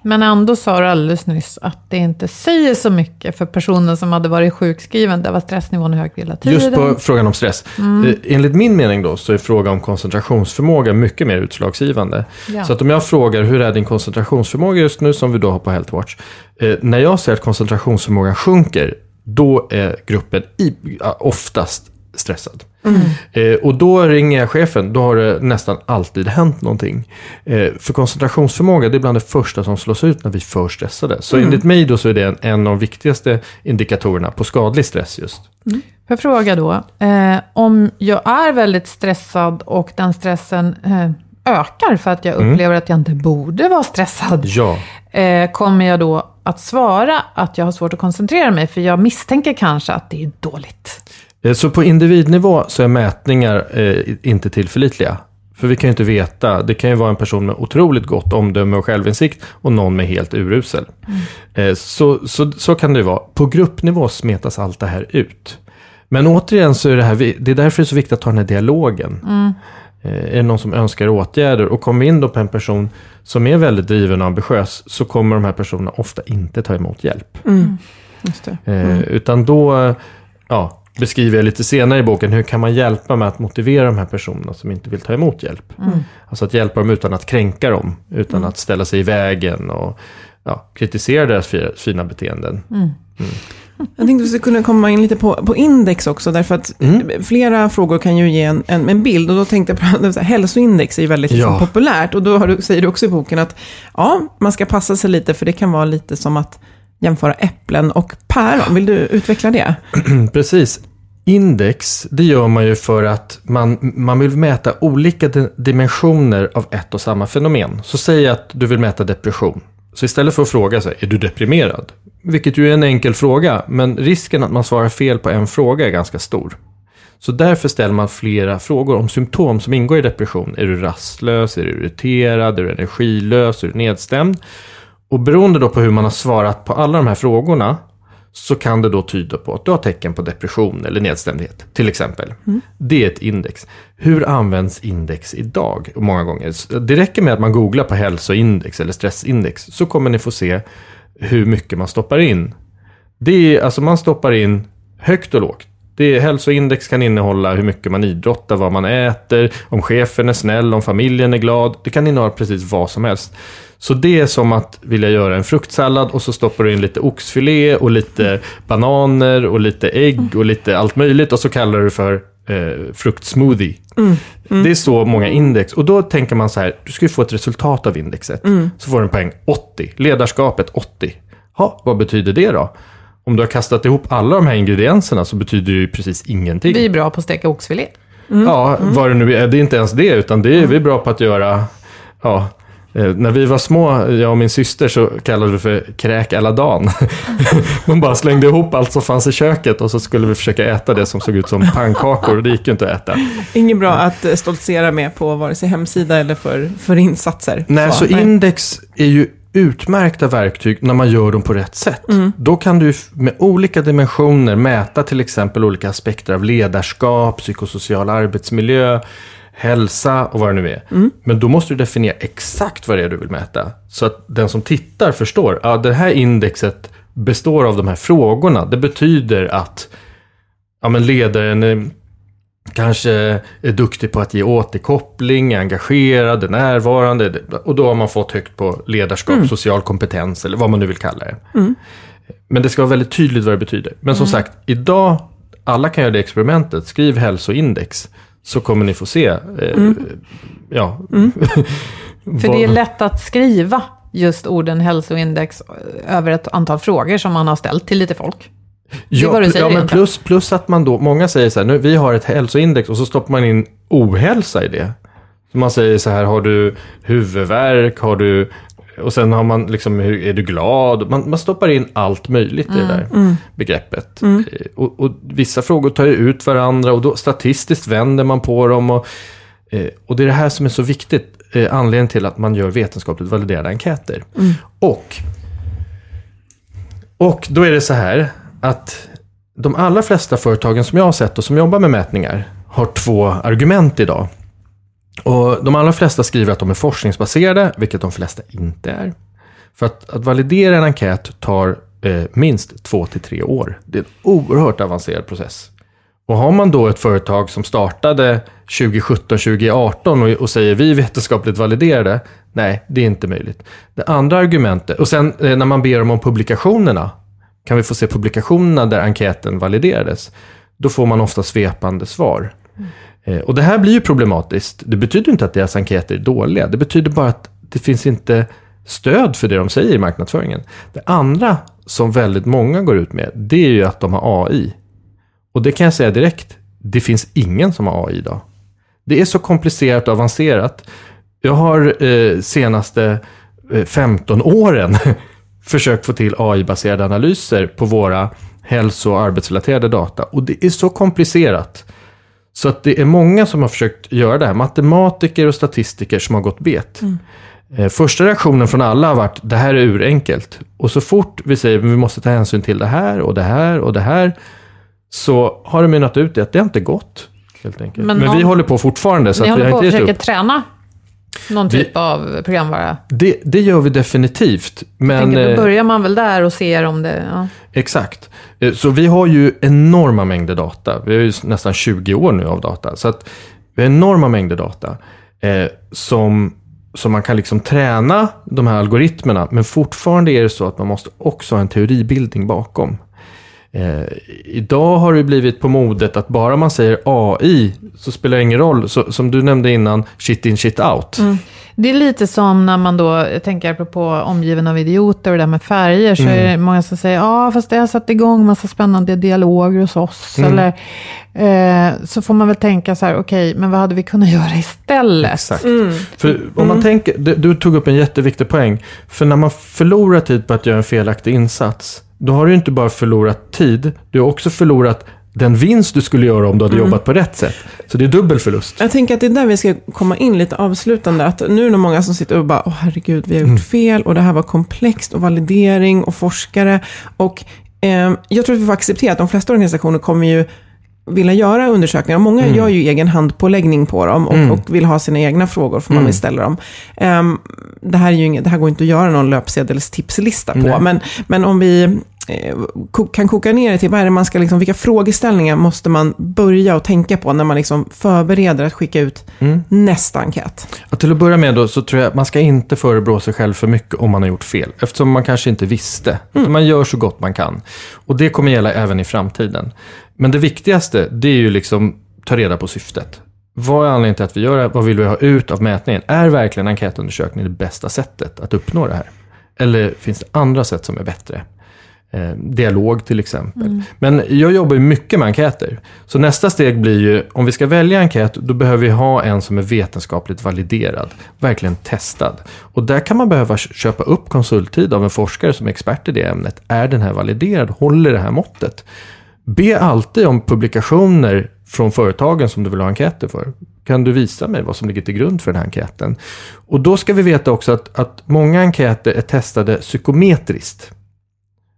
Men ändå sa du alldeles nyss att det inte säger så mycket för personen som hade varit sjukskriven. Där var stressnivån hög hela tiden. Just på frågan om stress. Mm. Eh, Enligt min mening då så är frågan om koncentrationsförmåga mycket mer utslagsgivande. Ja. Så att om jag frågar hur är din koncentrationsförmåga just nu som vi då har på Healthwatch. Eh, när jag ser att koncentrationsförmågan sjunker, då är gruppen i, oftast stressad. Mm. Eh, och då ringer jag chefen, då har det nästan alltid hänt någonting. Eh, för koncentrationsförmåga, det är bland det första som slås ut när vi är för stressade. Så Mm. enligt mig då så är det en, en av de viktigaste indikatorerna på skadlig stress just. Får jag fråga då, eh, om jag är väldigt stressad och den stressen eh, ökar för att jag Mm. upplever att jag inte borde vara stressad. Ja. Eh, kommer jag då att svara att jag har svårt att koncentrera mig? För jag misstänker kanske att det är dåligt. Eh, Så på individnivå så är mätningar eh, inte tillförlitliga. För vi kan ju inte veta, det kan ju vara en person med otroligt gott omdöme och självinsikt och någon med helt urusel. Eh, så, så, så kan det ju vara. På gruppnivå smetas allt det här ut. Men återigen så är det här, det är därför det är så viktigt att ta den här dialogen. Eh, är det någon som önskar åtgärder och kommer vi in då på en person som är väldigt driven och ambitiös så kommer de här personerna ofta inte ta emot hjälp. Det. Eh, Utan då, eh, ja, beskriver jag lite senare i boken hur kan man hjälpa med att motivera de här personerna som inte vill ta emot hjälp. Alltså att hjälpa dem utan att kränka dem, utan att ställa sig i vägen och ja, kritisera deras fi- fina beteenden. Jag tänkte att vi skulle kunna komma in lite på, på index också, därför att Mm. flera frågor kan ju ge en, en, en bild. Och då tänkte jag på att hälsoindex är ju väldigt liksom, Ja. populärt. Och då har du, säger du också i boken att ja, man ska passa sig lite, för det kan vara lite som att jämföra äpplen och päron. Vill du utveckla det? Precis. Index, det gör man ju för att man, man vill mäta olika di- dimensioner av ett och samma fenomen. Så säg att du vill mäta depression. Så istället för att fråga sig, är du deprimerad? Vilket ju är en enkel fråga, men risken att man svarar fel på en fråga är ganska stor. Så därför ställer man flera frågor om symptom som ingår i depression. Är du rastlös? Är du irriterad? Är du energilös? Är du nedstämd? Och beroende då på hur man har svarat på alla de här frågorna så kan det då tyda på att du har tecken på depression eller nedstämdhet, till exempel. Det är ett index. Hur används index idag? Många gånger. Det räcker med att man googlar på hälsoindex eller stressindex, så kommer ni få se hur mycket man stoppar in. Det är, alltså man stoppar in högt och lågt. Det är, hälsoindex kan innehålla hur mycket man idrottar, vad man äter, om chefen är snäll, om familjen är glad. Det kan innehålla precis vad som helst. Så det är som att vilja göra en fruktsallad och så stoppar du in lite oxfilé och lite bananer och lite ägg och lite allt möjligt och så kallar du det för eh, fruktsmoothie. Det är så många index. Och då tänker man så här, du ska ju få ett resultat av indexet. Så får du en poäng 80, ledarskapet 80. Ha, vad betyder det då? Om du har kastat ihop alla de här ingredienserna så betyder det ju precis ingenting. Vi är bra på att steka oxfilé. Ja, vad det nu är. Det är inte ens det, utan det är vi bra på att göra. Ja, eh, när vi var små, jag och min syster, så kallade vi det för kräk alla dagen. Man bara slängde ihop allt som fanns i köket och så skulle vi försöka äta det som såg ut som pannkakor och det gick ju inte att äta. Inget bra att eh, stoltsera med på vare sig hemsida eller för, för insatser. Nej, så index är ju utmärkta verktyg när man gör dem på rätt sätt. Då kan du med olika dimensioner mäta till exempel olika aspekter av ledarskap, psykosocial arbetsmiljö, hälsa och vad det nu är. Men då måste du definiera exakt vad det är du vill mäta. Så att den som tittar förstår, ja det här indexet består av de här frågorna. Det betyder att ja, men ledaren kanske är duktig på att ge återkoppling, är engagerad, är närvarande. Och då har man fått högt på ledarskap, social kompetens eller vad man nu vill kalla det. Men det ska vara väldigt tydligt vad det betyder. Men som sagt, idag, alla kan göra det experimentet. Skriv hälsoindex, så kommer ni få se. Eh, Ja. För vad- det är lätt att skriva just orden hälsoindex över ett antal frågor som man har ställt till lite folk. Ja, pl- säger ja men plus, plus att man då, många säger så här, nu, vi har ett hälsoindex och så stoppar man in ohälsa i det. Så man säger så här, har du huvudvärk, har du, och sen har man liksom, är du glad? Man, man stoppar in allt möjligt i det där begreppet. Eh, Och, och vissa frågor tar ju ut varandra och då statistiskt vänder man på dem. Och, eh, och det är det här som är så viktigt, eh, anledningen till att man gör vetenskapligt validerade enkäter. Och och då är det så här att de allra flesta företagen som jag har sett och som jobbar med mätningar har två argument idag. Och de allra flesta skriver att de är forskningsbaserade, vilket de flesta inte är. För att, att validera en enkät tar eh, minst två till tre år. Det är en oerhört avancerad process. Och har man då ett företag som startade 2017, 2018 och, och säger vi är vetenskapligt validerade, nej, det är inte möjligt. Det andra argumentet, och sen eh, när man ber dem om publikationerna, kan vi få se publikationerna där enkäten validerades, då får man ofta svepande svar. Eh, och det här blir ju problematiskt. Det betyder inte att deras enkäter är dåliga, det betyder bara att det finns inte stöd för det de säger i marknadsföringen. Det andra som väldigt många går ut med, det är ju att de har AI. Och det kan jag säga direkt, det finns ingen som har AI idag. Det är så komplicerat och avancerat. Jag har eh, senaste eh, 15 åren försökt få till AI-baserade analyser på våra hälso och arbetsrelaterade data. Och det är så komplicerat. Så att det är många som har försökt göra det här. Matematiker och statistiker som har gått bet. Eh, Första reaktionen från alla har varit, det här är urenkelt. Och så fort vi säger, vi måste ta hänsyn till det här och det här och det här. Så har det mynnat ut i att det inte gått. Helt enkelt. Men Men, vi håller på fortfarande. Så Ni att vi håller på att försöka träna någon Vi- typ av programvara. Det, det gör vi definitivt. Jag Men, tänker, eh, då börjar man väl där och ser om det... Ja. Exakt. Eh, Så vi har ju enorma mängder data. Vi har ju nästan 20 år nu av data. Så att vi har enorma mängder data eh, som, som man kan liksom träna de här algoritmerna. Men fortfarande är det så att man måste också ha en teoribildning bakom. Eh, idag har det blivit på modet att bara man säger AI så spelar det ingen roll. Så, som du nämnde innan, shit in, shit out. Det är lite som när man då, jag tänker apropå omgiven av idioter och det där med färger, så Mm. är det många som säger, ja fast det har satt igång massa spännande dialoger hos oss. Mm. Eller, eh, så får man väl tänka så här, okej, men vad hade vi kunnat göra istället? Exakt. För om man tänker, du, du tog upp en jätteviktig poäng. För när man förlorar tid på att göra en felaktig insats, då har du inte bara förlorat tid, du har också förlorat den vinst du skulle göra om du hade jobbat på rätt sätt. Så det är dubbel förlust. Jag tänker att det är där vi ska komma in lite avslutande. Att nu är det många som sitter och bara, åh herregud, vi har gjort fel och det här var komplext och validering och forskare. Och eh, jag tror att vi får acceptera att de flesta organisationer kommer ju vilja göra undersökningar. Många gör ju egen handpåläggning på dem och, och vill ha sina egna frågor för man vill ställa dem. Ehm, det, här är ju inget, det här går inte att göra någon löpsedelstipslista på, men, men om vi kan koka ner det till vad är det man ska, liksom, vilka frågeställningar måste man börja och tänka på när man liksom förbereder att skicka ut nästa enkät? Och till att börja med då så tror jag att man ska inte förebrå sig själv för mycket om man har gjort fel. Eftersom man kanske inte visste. Utan man gör så gott man kan. Och det kommer gälla även i framtiden. Men det viktigaste, det är ju liksom ta reda på syftet. Vad är anledningen till att vi gör det? Vad vill vi ha ut av mätningen? Är verkligen enkätundersökning det bästa sättet att uppnå det här? Eller finns det andra sätt som är bättre? Eh, dialog till exempel. Men jag jobbar ju mycket med enkäter. Så nästa steg blir ju, om vi ska välja enkät, då behöver vi ha en som är vetenskapligt validerad. Verkligen testad. Och där kan man behöva köpa upp konsulttid av en forskare som är expert i det ämnet. Är den här validerad? Håller det här måttet? Be alltid om publikationer från företagen som du vill ha enkäter för. Kan du visa mig vad som ligger till grund för den här enkäten? Och då ska vi veta också att, att många enkäter är testade psykometriskt.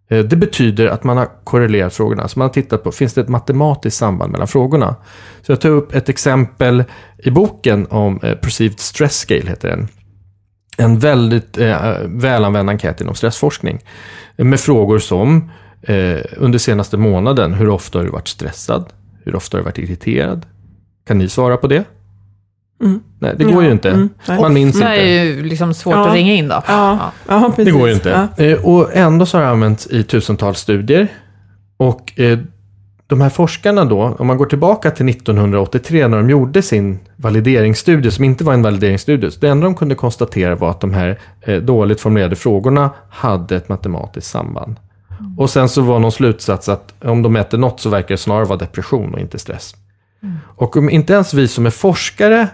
Eh, det betyder att man har korrelerat frågorna. Så man har tittat på, finns det ett matematiskt samband mellan frågorna? Så jag tar upp ett exempel i boken om eh, Perceived Stress Scale, heter den. En väldigt eh, välanvänd enkät inom stressforskning. Med frågor som, eh, under senaste månaden, hur ofta har du varit stressad? Hur ofta har du varit irriterad? Kan ni svara på det? Mm. Nej, det går Ja, ju inte. mm. Man minns Det inte. är ju liksom svårt Ja. att ringa in då. Ja, ja. Det går ju inte. Ja. Eh, Och ändå så har det använts i tusentals studier. Och eh, de här forskarna då, om man går tillbaka till 1983 när de gjorde sin valideringsstudie, som inte var en valideringsstudie, så det enda de kunde konstatera var att de här eh, dåligt formulerade frågorna hade ett matematiskt samband. Och sen så var någon slutsats att om de mäter något så verkar det snarare vara depression och inte stress. Och om inte ens vi som är forskare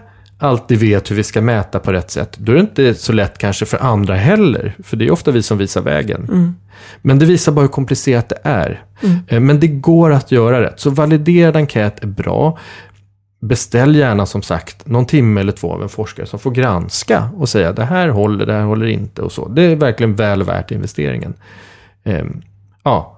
alltid vet hur vi ska mäta på rätt sätt, då är det inte så lätt kanske för andra heller. För det är ofta vi som visar vägen. Men det visar bara hur komplicerat det är. Eh, Men det går att göra rätt. Så validerad enkät är bra. Beställ gärna som sagt någon timme eller två av en forskare som får granska och säga det här håller, det här håller inte och så. Det är verkligen väl värt investeringen. Ehm, Ja,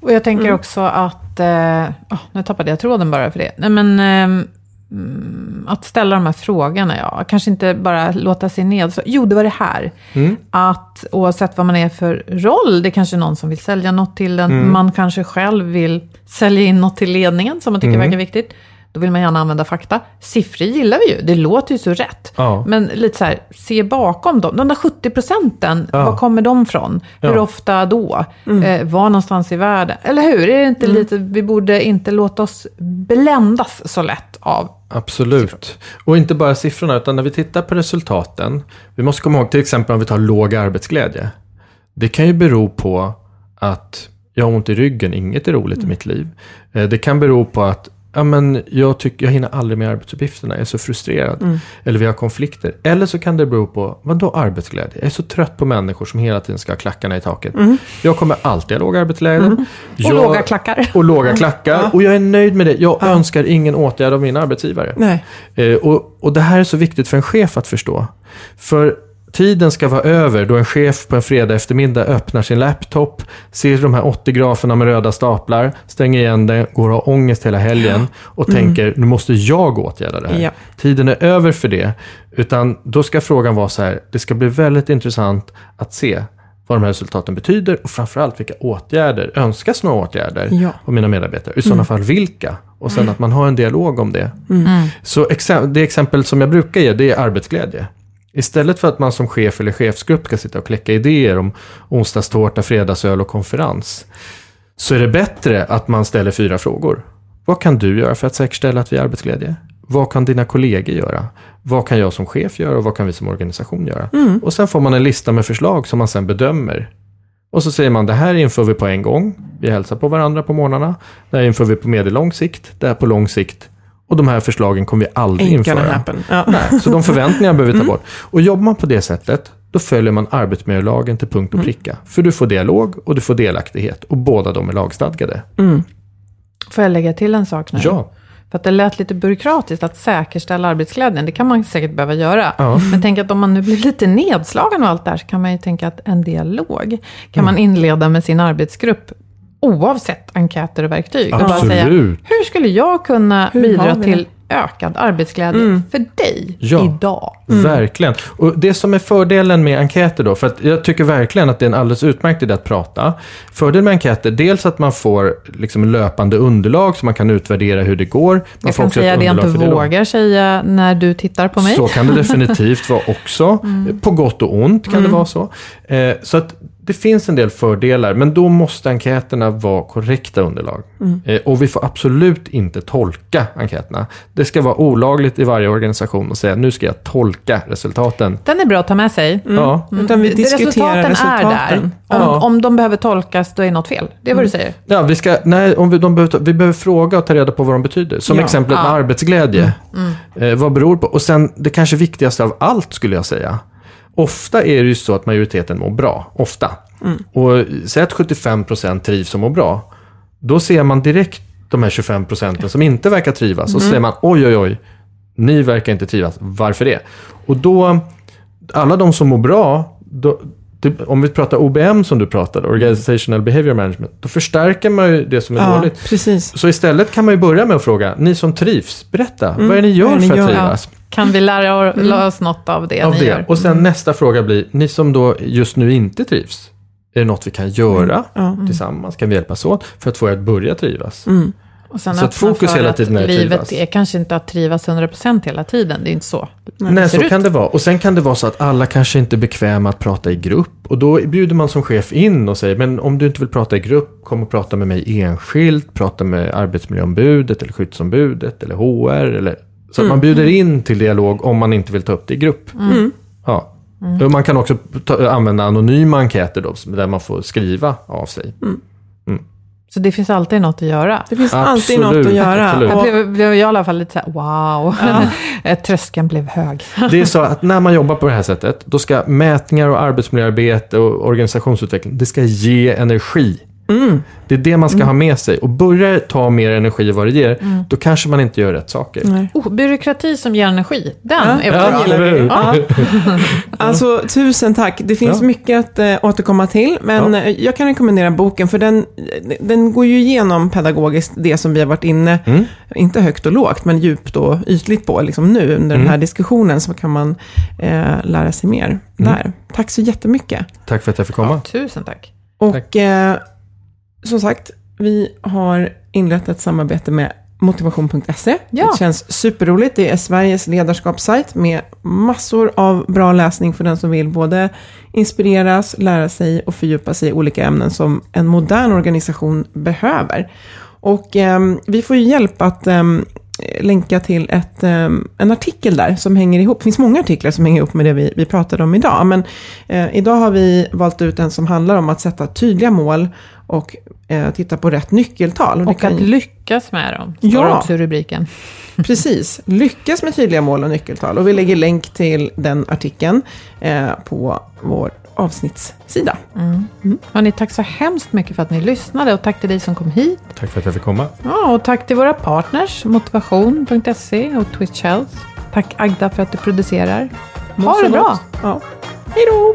Och jag tänker Mm. också att, eh, åh, nu tappade jag tråden bara för det. Nej men, ehm, mm, att ställa de här frågorna, ja. Kanske inte bara låta sig ned. Så, jo, det var det här. Mm. Att oavsett vad man är för roll, det är kanske någon som vill sälja något till en, Mm. man kanske själv vill sälja in något till ledningen som man tycker Mm. verkar viktigt. Då vill man gärna använda fakta. Siffror gillar vi ju, det låter ju så rätt. Ja. Men lite så här, se bakom dem. De där 70 procenten, Ja. var kommer de från? Hur Ja. ofta då? Eh, var någonstans i världen? Eller hur? Är det inte lite, vi borde inte låta oss bländas så lätt av Absolut. Och inte bara siffrorna, utan när vi tittar på resultaten. Vi måste komma ihåg till exempel om vi tar låg arbetsglädje. Det kan ju bero på att jag har ont i ryggen, inget är roligt i mitt liv. Eh, Det kan bero på att ja, men jag, tycker, jag hinner aldrig med arbetsuppgifterna, jag är så frustrerad. Eller vi har konflikter. Eller så kan det bero på, vadå arbetsglädje? Jag är så trött på människor som hela tiden ska ha klackarna i taket. Jag kommer alltid ha låg arbetsglädje. och Jag- låga klackar. och låga klackar. Och jag är nöjd med det. Jag önskar ingen åtgärd av min arbetsgivare. Eh, och, och det här är så viktigt för en chef att förstå. För tiden ska vara över då en chef på en fredag eftermiddag öppnar sin laptop, ser de här 80 graferna med röda staplar, stänger igen den, går och har ångest hela helgen och tänker nu måste jag åtgärda det här. Ja. Tiden är över för det. Utan då ska frågan vara så här, det ska bli väldigt intressant att se vad de här resultaten betyder och framförallt vilka åtgärder, önskas några åtgärder Ja. av mina medarbetare? I sådana fall vilka? Och sen att man har en dialog om det. Så exem- det exempel som jag brukar ge, det är arbetsglädje. Istället för att man som chef eller chefsgrupp ska sitta och kläcka idéer om onsdagstårta, fredagsöl och konferens. Så är det bättre att man ställer fyra frågor. Vad kan du göra för att säkerställa att vi har arbetsglädje? Vad kan dina kollegor göra? Vad kan jag som chef göra och vad kan vi som organisation göra? Och sen får man en lista med förslag som man sen bedömer. Och så säger man det här inför vi på en gång. Vi hälsar på varandra på morgnarna. Det här inför vi på medellång sikt. Det här på lång sikt. Och de här förslagen kommer vi aldrig Ain't införa. happen. Ja. Nej, så de förväntningarna behöver vi ta bort. Och jobbar man på det sättet, då följer man arbetsmiljölagen till punkt och pricka. För du får dialog och du får delaktighet. Och båda de är lagstadgade. Får jag lägga till en sak nu? Ja. För att det lät lite byråkratiskt att säkerställa arbetsglädjen. Det kan man säkert behöva göra. Ja. Men tänk att om man nu blir lite nedslagen av allt det här så kan man ju tänka att en dialog kan man inleda med sin arbetsgrupp oavsett enkäter och verktyg. Och bara säga, Absolut. hur skulle jag kunna Hur bidra till ökad arbetsglädje för dig Ja. idag? Verkligen. Och det som är fördelen med enkäter då, för att jag tycker verkligen att det är en alldeles utmärkt idé att prata. Fördelen med enkäter, dels att man får liksom löpande underlag så man kan utvärdera hur det går. Man Jag får kan också ett säga det jag inte vågar säga när du tittar på mig. Så kan det definitivt vara också. På gott och ont kan det vara så. Eh, så att det finns en del fördelar, men då måste enkäterna vara korrekta underlag. Eh, och vi får absolut inte tolka enkäterna. Det ska vara olagligt i varje organisation att säga nu ska jag tolka resultaten. Den är bra att ta med sig. Ja, Utan vi diskuterar resultaten. resultaten. är där. Om, Ja. om de behöver tolkas, då är något fel. Det är vad du säger. Ja, vi, ska, nej, om vi, de behöver, vi behöver fråga och ta reda på vad de betyder. Som Ja. exemplet med Ja. arbetsglädje. Eh, vad beror på? Och sen det kanske viktigaste av allt skulle jag säga. Ofta är det ju så att majoriteten mår bra. Ofta. Och säg att 75% trivs och mår bra. Då ser man direkt de här 25% som inte verkar trivas. Och så säger man oj, oj, oj. Ni verkar inte trivas. Varför det? Och då, alla de som mår bra, då, det, om vi pratar OBM som du pratade, Organizational Behavior Management, då förstärker man ju det som är Ja, dåligt. precis. Så istället kan man ju börja med att fråga, ni som trivs, berätta, vad är det ni gör det ni för att gör? trivas? Kan vi lära oss något av det Av ni det. gör? Och sen nästa fråga blir, ni som då just nu inte trivs, är det något vi kan göra Ja. tillsammans? Kan vi hjälpas åt för att få er att börja trivas? Och sen Så att fokus hela tiden är att livet trivas. är kanske inte att trivas 100% hela tiden. Det är inte så. Nej, så ut. kan det vara. Och sen kan det vara så att alla kanske inte är bekväma att prata i grupp. Och då bjuder man som chef in och säger, men om du inte vill prata i grupp, kom och prata med mig enskilt, prata med arbetsmiljöombudet eller skyddsombudet eller HR. Eller... Så att man bjuder in till dialog om man inte vill ta upp det i grupp. Ja. Och Man kan också ta, använda anonyma enkäter då, där man får skriva av sig. Så det finns alltid något att göra. Det finns alltid Absolut, något att göra. absolut. Jag blev, blev jag i alla fall lite så här, wow. Eh, Tröskeln blev hög. Det är så att när man jobbar på det här sättet, då ska mätningar och arbetsmiljöarbete och organisationsutveckling, det ska ge energi. Det är det man ska ha med sig. Och börjar det ta mer energi än vad det ger, då kanske man inte gör rätt saker. nej. Oh, byråkrati som ger energi, den Ja. är Ja, bra. hur? Ja. Alltså, tusen tack. Det finns Ja. mycket att äh, återkomma till, men Ja. eh, jag kan rekommendera boken, för den, den går ju igenom pedagogiskt det som vi har varit inne, Mm. inte högt och lågt, men djupt och ytligt på liksom nu under den här diskussionen, så kan man eh, lära sig mer där. Tack så jättemycket. Tack för att jag fick komma. Tusen tack. Och eh, som sagt, vi har inlett ett samarbete med motivation.se. Ja. Det känns superroligt. Det är Sveriges ledarskapssajt med massor av bra läsning för den som vill både inspireras, lära sig och fördjupa sig i olika ämnen som en modern organisation behöver. Och ehm, vi får ju hjälp att ehm, länka till ett, ehm, en artikel där som hänger ihop. Det finns många artiklar som hänger ihop med det vi, vi pratade om idag. Men eh, idag har vi valt ut en som handlar om att sätta tydliga mål och eh, titta på rätt nyckeltal. det Och kan att lyckas med dem, står Ja. också i rubriken. Precis, lyckas med tydliga mål och nyckeltal. Och vi lägger länk till den artikeln eh, på vår avsnittssida. Hörrni, tack så hemskt mycket för att ni lyssnade och tack till dig som kom hit. Tack för att jag fick komma. Ja, och tack till våra partners, motivation.se och Twitch Health. Tack Agda för att du producerar. Ha det bra! Ja. Hej då!